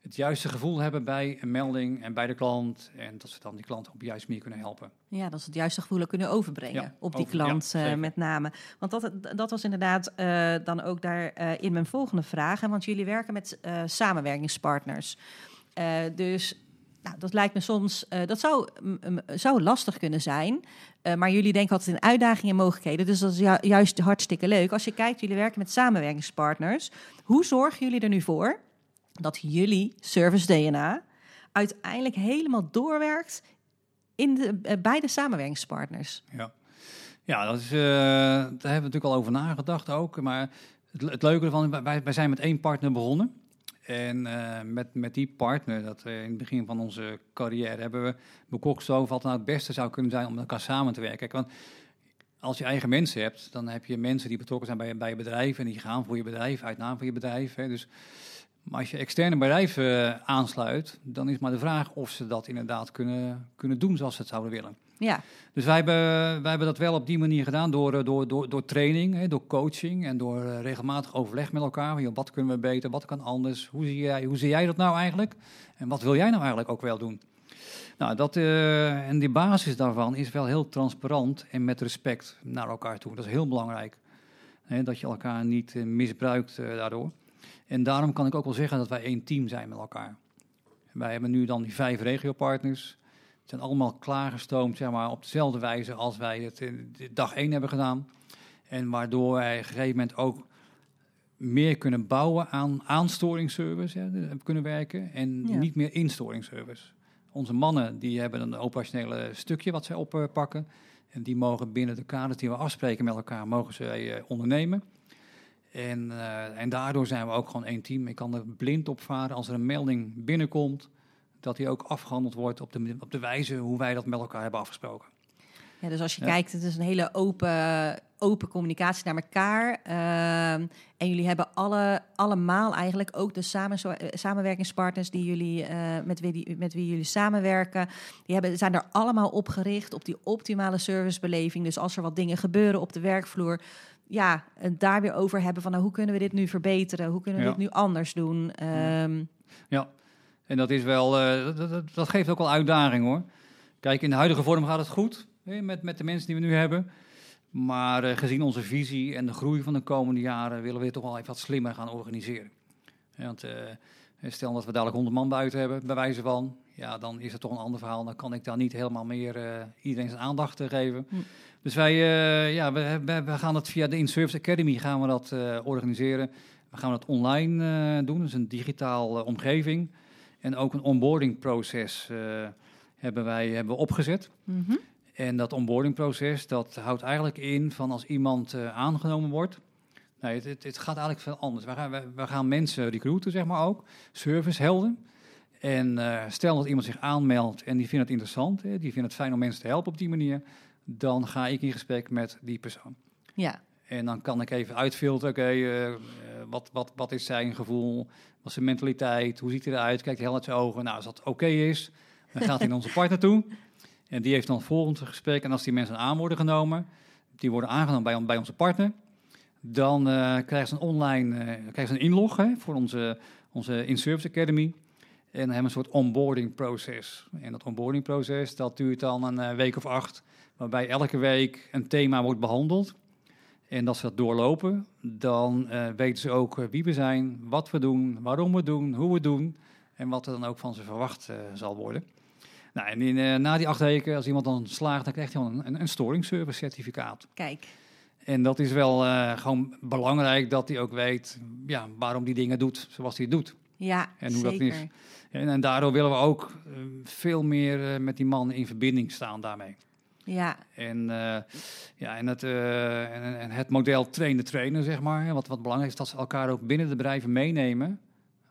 het juiste gevoel hebben bij een melding en bij de klant. En dat ze dan die klant op de juiste manier kunnen helpen. Ja, dat ze het juiste gevoel kunnen overbrengen Ja, op die over- ja, klant zeker. met name. Want dat, dat was inderdaad dan ook daar in mijn volgende vraag. hè, Want jullie werken met samenwerkingspartners. Eh, dus nou, dat lijkt me soms, eh, dat zou, zou lastig kunnen zijn. Eh, maar jullie denken altijd in uitdagingen en mogelijkheden. Dus dat is ju- juist hartstikke leuk. Als je kijkt, jullie werken met samenwerkingspartners. Hoe zorgen jullie er nu voor dat jullie service DNA uiteindelijk helemaal doorwerkt in de, eh, bij de samenwerkingspartners? Ja, ja dat is, daar hebben we natuurlijk al over nagedacht ook. Maar het, het leuke ervan, wij, wij zijn met één partner begonnen. En eh, met, met die partner, dat in het begin van onze carrière, hebben we over wat nou het beste zou kunnen zijn om met elkaar samen te werken. Want als je eigen mensen hebt, dan heb je mensen die betrokken zijn bij, bij je bedrijf en die gaan voor je bedrijf, uit naam van je bedrijf. Hè. Dus, maar als je externe bedrijven eh, aansluit, dan is maar de vraag of ze dat inderdaad kunnen, kunnen doen zoals ze het zouden willen. Ja, Dus wij hebben, wij hebben dat wel op die manier gedaan door, eh, door, door, door training, hè, door coaching en door eh, regelmatig overleg met elkaar. Wat kunnen we beter, wat kan anders, hoe zie, jij, hoe zie jij dat nou eigenlijk? En wat wil jij nou eigenlijk ook wel doen? Nou, dat, eh, en die basis daarvan is wel heel transparant en met respect naar elkaar toe. Dat is heel belangrijk. Hè, dat je elkaar niet misbruikt daardoor. En daarom kan ik ook wel zeggen dat wij één team zijn met elkaar. Wij hebben nu dan die vijf regiopartners. Zijn allemaal klaargestoomd zeg maar, op dezelfde wijze als wij het in de dag één hebben gedaan. En waardoor wij op een gegeven moment ook meer kunnen bouwen aan aanstoringsservice hè, de- kunnen werken en Ja. niet meer instoringsservice. Onze mannen die hebben een operationele stukje wat zij oppakken. En die mogen binnen de kaders die we afspreken met elkaar, mogen ze eh, ondernemen. En, eh, en daardoor zijn we ook gewoon één team. Ik kan er blind op varen als er een melding binnenkomt, dat die ook afgehandeld wordt op de, op de wijze hoe wij dat met elkaar hebben afgesproken. Ja, dus als je Ja. kijkt, het is een hele open, open communicatie naar elkaar. Ehm, en jullie hebben alle, allemaal eigenlijk ook de samen, eh, samenwerkingspartners die jullie, eh, met, wie die, met wie jullie samenwerken. Die hebben, zijn er allemaal op gericht op die optimale servicebeleving. Dus als er wat dingen gebeuren op de werkvloer. Ja, het daar weer over hebben van nou, hoe kunnen we dit nu verbeteren? Hoe kunnen we Ja. dit nu anders doen? Ehm, Ja, en dat is wel, eh, dat, dat, dat geeft ook wel uitdaging hoor. Kijk, in de huidige vorm gaat het goed hè, met, met de mensen die we nu hebben. Maar eh, gezien onze visie en de groei van de komende jaren willen we dit toch wel even wat slimmer gaan organiseren. Ja, want eh, stel dat we dadelijk 100 man buiten hebben, bij wijze van, ja, dan is het toch een ander verhaal. Dan kan ik daar niet helemaal meer iedereen zijn aandacht te geven. Hm. Dus wij, ja, we, we, we gaan dat via de InService Academy gaan we dat organiseren. We gaan dat online doen, dus een digitaal omgeving. En ook een onboarding proces eh, hebben wij hebben we opgezet. Mhm. En dat onboardingproces, dat houdt eigenlijk in van als iemand eh, aangenomen wordt. Nee, het, het, het gaat eigenlijk veel anders. We gaan, we, we gaan mensen recruiten, zeg maar ook, servicehelden. En eh, stel dat iemand zich aanmeldt en die vindt het interessant, hè, die vindt het fijn om mensen te helpen op die manier, dan ga ik in gesprek met die persoon. Ja, En dan kan ik even uitfilteren, oké, eh, eh, wat, wat, wat is zijn gevoel, wat is zijn mentaliteit, hoe ziet hij eruit, kijkt hij hel uit zijn ogen. Nou, als dat oké is, dan gaat hij naar onze partner toe. En die heeft dan het volgende gesprek. En als die mensen aan worden genomen, die worden aangenomen bij, bij onze partner, dan eh, krijgen ze een online eh, krijgen ze een inlog hè, voor onze, onze In-Service Academy. En dan hebben we een soort onboarding proces. En dat onboarding proces, dat duurt dan een week of acht, waarbij elke week een thema wordt behandeld. En als ze dat doorlopen, dan eh, weten ze ook eh, wie we zijn, wat we doen, waarom we het doen, hoe we het doen en wat er dan ook van ze verwacht eh, zal worden. Nou, en in, na die acht weken, als iemand dan slaagt, dan krijgt hij een, een, storingservice certificaat. kijk. En dat is wel gewoon belangrijk dat hij ook weet ja, waarom die dingen doet zoals hij het doet. Ja, En hoe dat zeker. is. En, en daardoor willen we ook veel meer met die man in verbinding staan daarmee. Ja, En, eh, ja, en, het, eh, en, en het model trainen trainen, zeg maar. Wat, wat belangrijk is, dat ze elkaar ook binnen de bedrijven meenemen.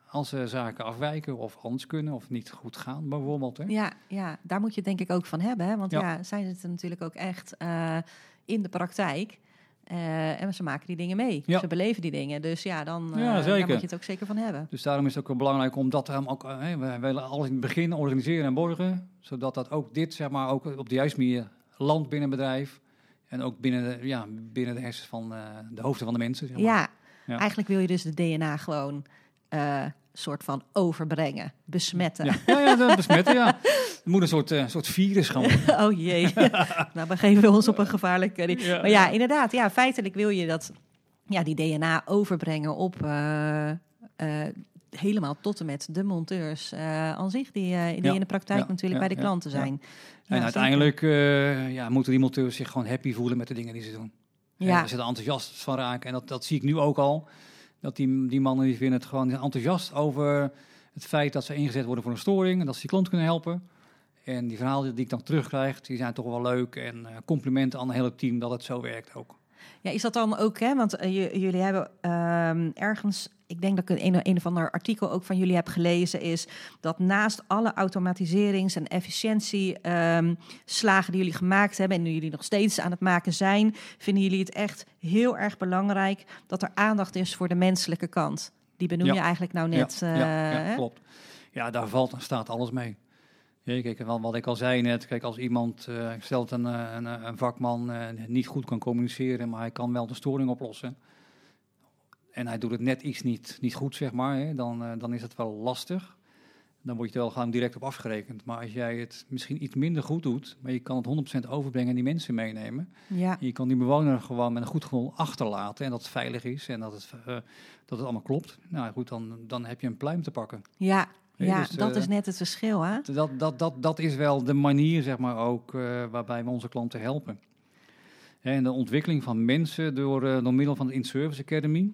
Als ze zaken afwijken of anders kunnen of niet goed gaan, bijvoorbeeld. Hè? ja, ja, daar moet je het denk ik ook van hebben. Hè? Want ja, Ja. zij zitten natuurlijk ook echt eh, in de praktijk. En ze maken die dingen mee. Ja. Ze beleven die dingen. Dus ja, dan Ja, daar moet je het ook zeker van hebben. Dus daarom is het ook wel belangrijk om dat hem ook, we willen alles in het begin organiseren en borgen, zodat dat ook dit, zeg maar, ook op de juiste manier landt binnen bedrijf. En ook binnen de, ja, binnen de hersens van eh, de hoofden van de mensen. Zeg maar. Ja, Ja. eigenlijk wil je dus de DNA gewoon eh soort van overbrengen, besmetten. Ja, ja, ja dat besmetten, ja. Het moet een soort, eh, soort virus gaan worden. Oh jee, nou begeven we ons op een gevaarlijke... Maar ja, inderdaad, ja, feitelijk wil je dat, ja, die DNA overbrengen op... helemaal tot en met de monteurs eh, aan zich, die, eh, die Ja, in de praktijk ja, natuurlijk bij de klanten zijn. En uiteindelijk eh, ja, moeten die monteurs zich gewoon happy voelen met de dingen die ze doen. Ja. En ze er enthousiast van raken. En dat, dat zie ik nu ook al. Dat die, die mannen die vinden het gewoon enthousiast over het feit dat ze ingezet worden voor een storing. En dat ze die klant kunnen helpen. En die verhalen die ik dan terugkrijg, die zijn toch wel leuk. En complimenten aan het hele team dat het zo werkt ook. Ja, is dat dan ook, hè? Want jullie hebben ehm, ergens, ik denk dat ik een, een of ander artikel ook van jullie heb gelezen, is dat naast alle automatiserings- en efficiëntieslagen die jullie gemaakt hebben en die jullie nog steeds aan het maken zijn, vinden jullie het echt heel erg belangrijk dat er aandacht is voor de menselijke kant. Die benoem Ja. je eigenlijk nou net. ja, eh, ja, hè? klopt. Ja, daar valt en staat alles mee. Ja, kijk, wat ik al zei net, kijk, als iemand, eh stelt een, eh, een, een vakman eh, niet goed kan communiceren, maar hij kan wel de storing oplossen. En hij doet het net iets niet, niet goed, zeg maar, hè, dan, eh, dan is het wel lastig. Dan word je er wel gewoon direct op afgerekend. Maar als jij het misschien iets minder goed doet, maar je kan het 100% overbrengen en die mensen meenemen. Ja, En je kan die bewoner gewoon met een goed gevoel achterlaten en dat het veilig is en dat het, eh, dat het allemaal klopt. Nou goed, dan, dan heb je een pluim te pakken. ja, ja dus, dat eh, is net het verschil, hè? Dat, dat, dat, dat is wel de manier, zeg maar, ook eh, waarbij we onze klanten helpen. En de ontwikkeling van mensen door, eh, door middel van de In-Service Academy.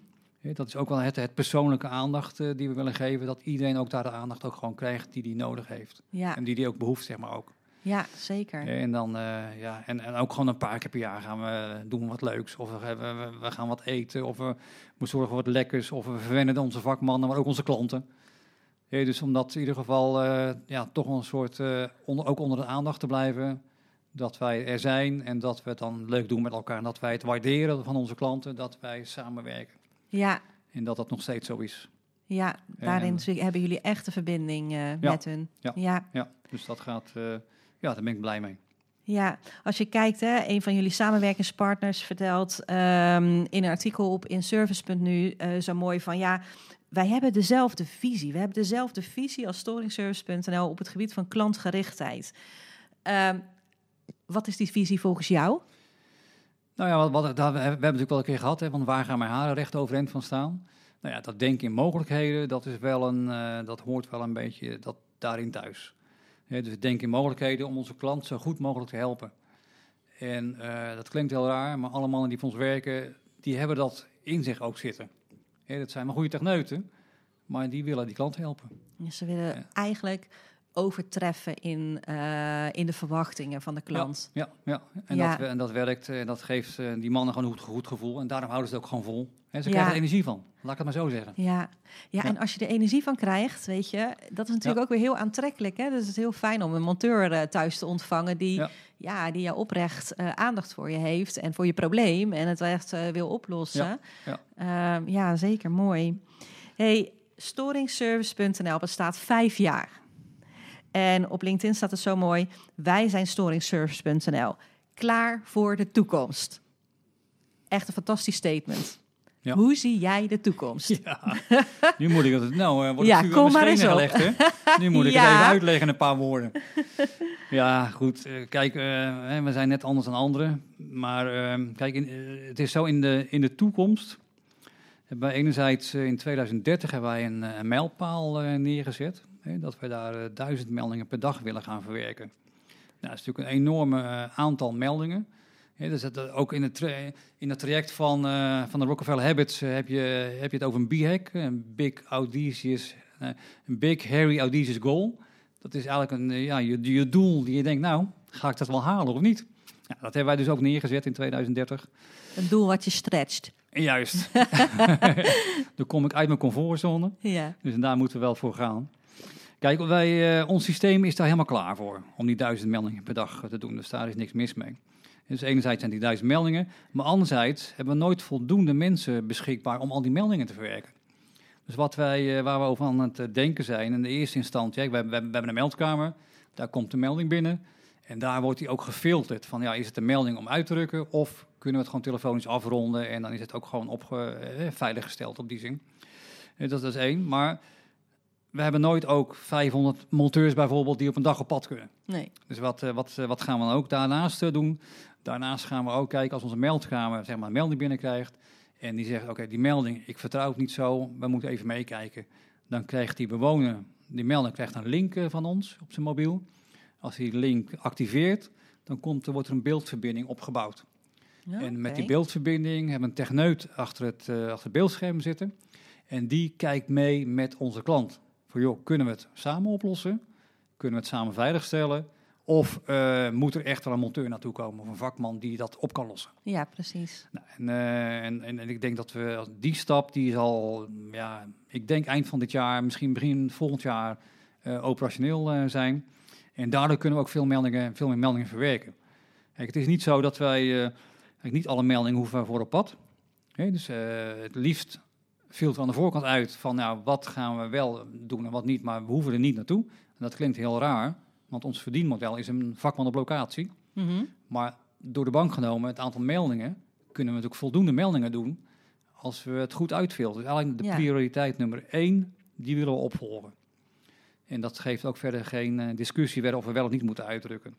Dat is ook wel het, het persoonlijke aandacht eh, die we willen geven. Dat iedereen ook daar de aandacht ook gewoon krijgt die die nodig heeft. Ja, En die die ook behoeft, zeg maar ook. ja zeker. En, dan, eh, ja, en, en ook gewoon een paar keer per jaar gaan we doen wat leuks. Of we, we, gaan wat eten. Of we, zorgen voor wat lekkers. Of we verwennen onze vakmannen, maar ook onze klanten. Ja, dus om dat in ieder geval eh, ja, toch een soort, eh, onder, ook onder de aandacht te blijven. Dat wij er zijn en dat we het dan leuk doen met elkaar. En dat wij het waarderen van onze klanten, dat wij samenwerken. Ja, En dat dat nog steeds zo is. ja daarin En- hebben jullie echt een verbinding eh, Ja, met hun. ja. ja. Ja, dus dat gaat, eh, ja, daar ben ik blij mee. Ja, als je kijkt, hè, een van jullie samenwerkingspartners vertelt ehm, in een artikel op inservice.nu eh zo mooi van ja, wij hebben dezelfde visie. We hebben dezelfde visie als storingservice.nl op het gebied van klantgerichtheid. ehm, wat is die visie volgens jou? Nou ja, wat, wat, daar, we hebben natuurlijk wel een keer gehad, hè, van waar gaan mijn haren recht overeind van staan? Nou ja, dat denken in mogelijkheden, dat, is wel een, eh, dat hoort wel een beetje dat, daarin thuis. Dus denken in mogelijkheden om onze klant zo goed mogelijk te helpen. En eh, dat klinkt heel raar, maar alle mannen die voor ons werken, die hebben dat in zich ook zitten. Dat zijn maar goede techneuten, maar die willen die klant helpen. Ze willen Ja. eigenlijk overtreffen in, eh, in de verwachtingen van de klant. Ja, ja. En, Ja. Dat, en dat werkt en dat geeft eh, die mannen gewoon een goed, goed gevoel. En daarom houden ze het ook gewoon vol. En ze krijgen er energie van, laat ik het maar zo zeggen. Ja. Ja, en als je er energie van krijgt, weet je, dat is natuurlijk ook weer heel aantrekkelijk. Hè? Dus het is heel fijn om een monteur eh, thuis te ontvangen die, ja. Die jou oprecht eh, aandacht voor je heeft en voor je probleem en het echt eh, wil oplossen. Ja, Ehm, ja zeker mooi. Hey, storingservice.nl bestaat vijf jaar. En op LinkedIn staat het zo mooi: wij zijn storingservice.nl. Klaar voor de toekomst. Echt een fantastisch statement. Ja. Hoe zie jij de toekomst? Ja, nu moet ik het. Nou, eh, wordt Ja, het vuur kom maar eens gelegd, hè? Nu moet ik Ja. het even uitleggen in een paar woorden. Ja, goed. eh, kijk, eh, we zijn net anders dan anderen. Maar eh, kijk, in, het is zo in de, in de toekomst. Hebben wij enerzijds in 2030 hebben wij een, een mijlpaal neergezet. Hè, dat wij daar eh, duizend meldingen per dag willen gaan verwerken. Nou, dat is natuurlijk een enorme eh, aantal meldingen. Hè, dus dat, ook in het, tra- in het traject van, eh, van de Rockefeller Habits heb, je, heb je het over een BHAG, een Big Audacious, een Big Hairy Audacious Goal. Dat is eigenlijk een, ja, je, je doel die je denkt, nou, ga ik dat wel halen of niet? Ja, dat hebben wij dus ook neergezet in 2030. Een doel wat je stretcht. Juist, dan kom ik uit mijn comfortzone. Ja. Dus daar moeten we wel voor gaan. Kijk, wij, eh, ons systeem is daar helemaal klaar voor om die duizend meldingen per dag te doen. Dus daar is niks mis mee. Dus enerzijds zijn die duizend meldingen, maar anderzijds hebben we nooit voldoende mensen beschikbaar om al die meldingen te verwerken. Dus wat wij, eh, waar we over aan het eh, denken zijn, in de eerste instantie, ja, we, hebben, we hebben een meldkamer, daar komt de melding binnen. En daar wordt die ook gefilterd van, ja, is het een melding om uit te drukken of kunnen we het gewoon telefonisch afronden en dan is het ook gewoon opge, eh, veiliggesteld op die zin. Eh, dat, dat is één, maar we hebben nooit ook 500 monteurs bijvoorbeeld die op een dag op pad kunnen. Nee. Dus wat, eh, wat, eh, wat gaan we dan ook daarnaast eh, doen? Daarnaast gaan we ook kijken als onze meldkamer zeg maar, een melding binnenkrijgt. En die zegt, oké, die melding, ik vertrouw het niet zo, we moeten even meekijken. Dan krijgt die bewoner, die melder krijgt een link van ons op zijn mobiel. Als hij die link activeert, dan komt, er wordt er een beeldverbinding opgebouwd. En met die beeldverbinding hebben we een techneut achter het, achter het beeldscherm zitten. En die kijkt mee met onze klant. Joh, kunnen we het samen oplossen? Kunnen we het samen veiligstellen? Of eh, moet er echt wel een monteur naartoe komen of een vakman die dat op kan lossen? Ja, precies. Nou, en, eh, en, en, en ik denk dat we die stap, die zal, ja, ik denk eind van dit jaar, misschien begin volgend jaar eh, operationeel zijn. En daardoor kunnen we ook veel, meldingen, veel meer meldingen verwerken. Kijk, het is niet zo dat wij, niet alle meldingen hoeven voor op pad. Dus het liefst filteren aan de voorkant uit van, nou, wat gaan we wel doen en wat niet, maar we hoeven er niet naartoe. En dat klinkt heel raar, want ons verdienmodel is een vakman op locatie. Mhm. Maar door de bank genomen, het aantal meldingen, kunnen we natuurlijk voldoende meldingen doen als we het goed uitfilteren. Dus eigenlijk de Ja. prioriteit nummer één, die willen we opvolgen. En dat geeft ook verder geen eh, discussie verder of we wel of niet moeten uitdrukken.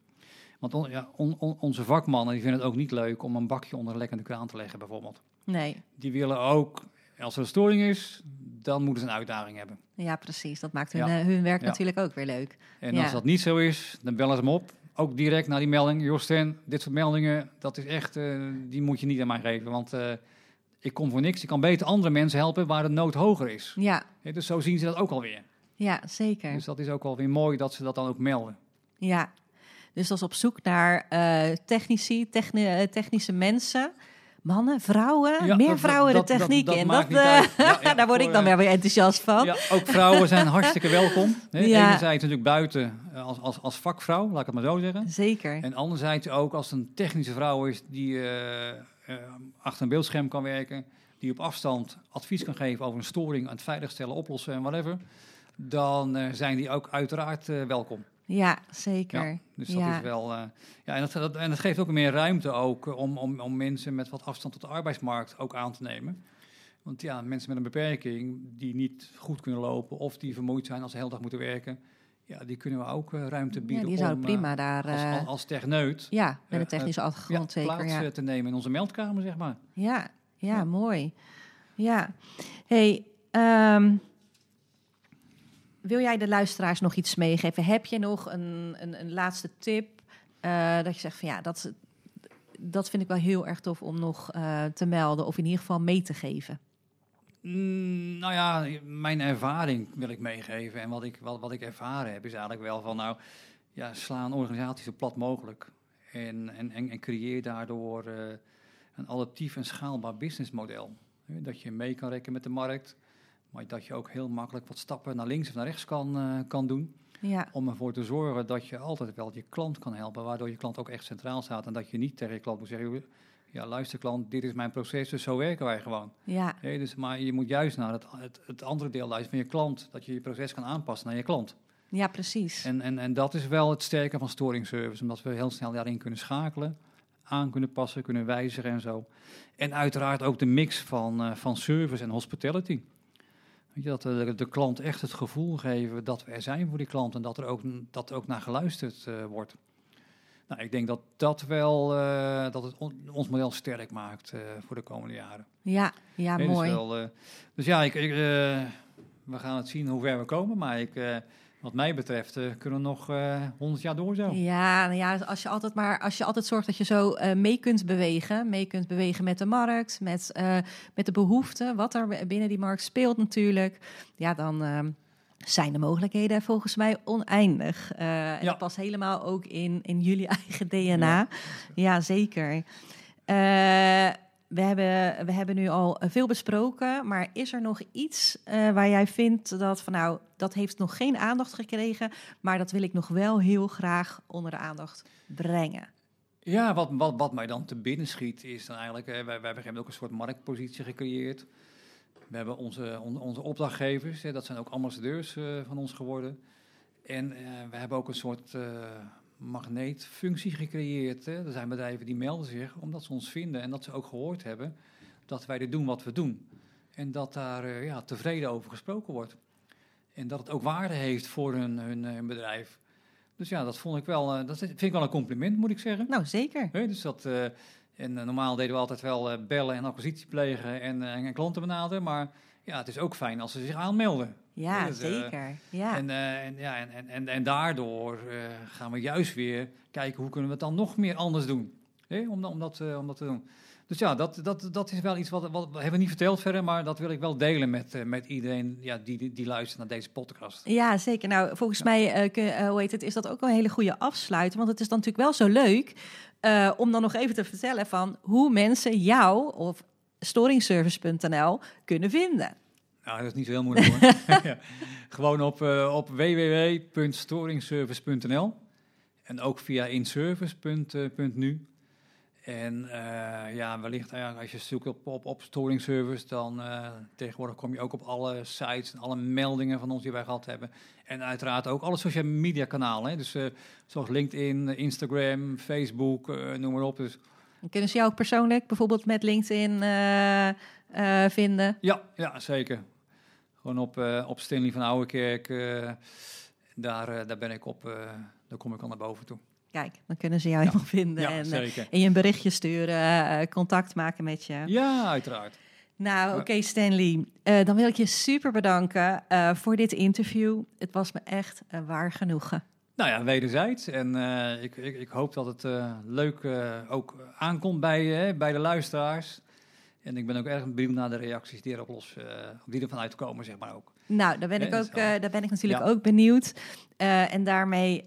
Want on- ja, on- on- onze vakmannen die vinden het ook niet leuk om een bakje onder een lekkende kraan te leggen bijvoorbeeld. Nee. Die willen ook, als er een storing is, dan moeten ze een uitdaging hebben. Ja, precies. Dat maakt hun, Ja. eh, hun werk Ja. natuurlijk ook weer leuk. En als dat niet zo is, dan bellen ze hem op. Ook direct naar die melding. Josten, dit soort meldingen, dat is echt, eh, die moet je niet aan mij geven. Want eh, ik kom voor niks. Ik kan beter andere mensen helpen waar de nood hoger is. Ja, dus zo zien ze dat ook alweer. ja zeker. Dus dat is ook alweer mooi dat ze dat dan ook melden. Ja, dus dat is op zoek naar technici, techni- technische mensen. Mannen, vrouwen, Ja, meer dat- vrouwen dat- de techniek dat in. Dat, eh. Ja, daar word ik dan eh, weer weer enthousiast van. Ja, ook vrouwen zijn hartstikke welkom. Hè. Enerzijds natuurlijk buiten eh, als, als, als vakvrouw, laat ik het maar zo zeggen. Zeker. En anderzijds ook als het een technische vrouw is die achter een beeldscherm kan werken, die op afstand advies kan geven over een storing, aan het veiligstellen, oplossen en whatever, dan zijn die ook uiteraard welkom. Ja, zeker. Dus dat Ja. is wel. eh, ja, en dat, dat, en dat geeft ook meer ruimte ook eh, om, om, om mensen met wat afstand tot de arbeidsmarkt ook aan te nemen. Want ja, mensen met een beperking die niet goed kunnen lopen of die vermoeid zijn als ze de hele dag moeten werken, ja, die kunnen we ook eh, ruimte bieden Ja, die zouden om, eh, prima daar... als, als, als techneut ja, met een technische ja, achtergrond zeker. plaats Ja. te nemen in onze meldkamer, zeg maar. Ja, ja, Ja. mooi. Ja. Hey, ehm, wil jij de luisteraars nog iets meegeven? Heb je nog een, een, een laatste tip? eh, dat je zegt van ja, dat, dat vind ik wel heel erg tof om nog eh, te melden of in ieder geval mee te geven. Mm, nou ja, mijn ervaring wil ik meegeven. En wat ik, wat, wat ik ervaren heb, is eigenlijk wel van, nou, ja, sla een organisatie zo plat mogelijk. En, en, en, creëer daardoor eh, een adaptief en schaalbaar businessmodel. Dat je mee kan rekken met de markt, maar dat je ook heel makkelijk wat stappen naar links of naar rechts kan, eh, kan doen. Ja, Om ervoor te zorgen dat je altijd wel je klant kan helpen, waardoor je klant ook echt centraal staat. En dat je niet tegen je klant moet zeggen, ja, luister klant, dit is mijn proces, dus zo werken wij gewoon. ja, dus, maar je moet juist naar het, het, het andere deel luisteren van je klant. Dat je je proces kan aanpassen naar je klant. ja, precies. En, en, en dat is wel het sterke van storing service. Omdat we heel snel daarin kunnen schakelen. Aan kunnen passen, kunnen wijzigen en zo. En uiteraard ook de mix van, eh, van service en hospitality. Weet je, dat we de, klant echt het gevoel geven dat we er zijn voor die klant. En dat er ook, dat er ook naar geluisterd eh, wordt. Nou, ik denk dat dat wel eh, dat het on- ons model sterk maakt eh, voor de komende jaren. Ja, ja, Nee, dus mooi. wel, eh, dus ja, ik, ik, we gaan het zien hoe ver we komen. Maar ik, wat mij betreft eh, kunnen we nog eh 100 jaar door zo. Ja, nou ja, als je altijd maar als je altijd zorgt dat je zo eh, mee kunt bewegen, mee kunt bewegen met de markt, met, met de behoeften, wat er binnen die markt speelt natuurlijk, ja, dan ehm, zijn de mogelijkheden volgens mij oneindig. Eh, en Ja. dat past helemaal ook in, in jullie eigen DNA. Ja, zeker. Eh, we hebben, we hebben nu al veel besproken, maar is er nog iets eh, waar jij vindt dat van nou, dat heeft nog geen aandacht gekregen, maar dat wil ik nog wel heel graag onder de aandacht brengen? Ja, wat, wat, wat mij dan te binnen schiet is dan eigenlijk, eh, wij, wij hebben ook een soort marktpositie gecreëerd. We hebben onze, on- onze opdrachtgevers, hè, dat zijn ook ambassadeurs eh, van ons geworden. En eh, we hebben ook een soort eh, magneetfunctie gecreëerd. Hè. Er zijn bedrijven die melden zich omdat ze ons vinden en dat ze ook gehoord hebben dat wij dit doen wat we doen. En dat daar eh, ja, tevreden over gesproken wordt. En dat het ook waarde heeft voor hun, hun, hun bedrijf. Dus ja, dat vond ik wel, eh, dat vind ik wel een compliment, moet ik zeggen. Nou, zeker. Dus dat, eh, en eh, normaal deden we altijd wel eh, bellen en acquisitie plegen en, eh, en klanten benaderen. Maar ja, het is ook fijn als ze zich aanmelden. Ja, dus, eh, zeker. Ja. En, eh, en, ja, en, en, en, en daardoor eh, gaan we juist weer kijken hoe kunnen we het dan nog meer anders doen. Hè, om, om, dat, om dat te doen. Dus ja, dat, dat, dat is wel iets wat, wat hebben we niet verteld verder, maar dat wil ik wel delen met, met iedereen ja, die, die, die luistert naar deze podcast. Ja, zeker. Nou, volgens mij kun- hoe heet het, is dat ook een hele goede afsluiting. Want het is dan natuurlijk wel zo leuk om dan nog even te vertellen van hoe mensen jou of storingservice.nl kunnen vinden. Nou, dat is niet zo heel moeilijk hoor. Ja. Gewoon op, eh, op www.storingservice.nl en ook via inservice.nu. En eh, ja, wellicht als je zoekt op, op, op Storing Service, dan eh, tegenwoordig kom je ook op alle sites en alle meldingen van ons die wij gehad hebben. En uiteraard ook alle social media kanalen. Hè. Dus zoals LinkedIn, Instagram, Facebook, noem maar op. Dus kunnen ze jou ook persoonlijk bijvoorbeeld met LinkedIn vinden. Ja, ja zeker. Gewoon op, eh, op Stanley van Ouwekerk. eh, daar, eh, daar ben ik op. daar kom ik al naar boven toe. Kijk, dan kunnen ze jou helemaal vinden Ja, en, zeker. en je een berichtje sturen, contact maken met je. Ja, uiteraard. Nou, oké Stanley, dan wil ik je super bedanken voor dit interview. Het was me echt een waar genoegen. Nou ja, wederzijds. En ik, ik, ik hoop dat het leuk ook aankomt bij, bij de luisteraars. En ik ben ook erg benieuwd naar de reacties die erop los, eh, die er vanuit komen, zeg maar ook. Nou, daar ben, ik, dat ook, eh, daar ben ik natuurlijk Ja. ook benieuwd. Eh, en daarmee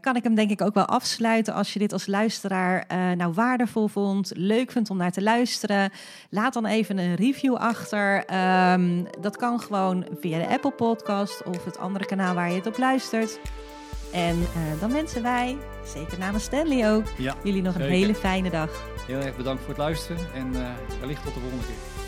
kan ik hem denk ik ook wel afsluiten. Als je dit als luisteraar nou waardevol vond, leuk vindt om naar te luisteren, laat dan even een review achter. Ehm, dat kan gewoon via de Apple Podcast of het andere kanaal waar je het op luistert. En eh, dan wensen wij, zeker namens Stanley ook, Ja, jullie nog een hele fijne dag. heel erg bedankt voor het luisteren. En eh, wellicht tot de volgende keer.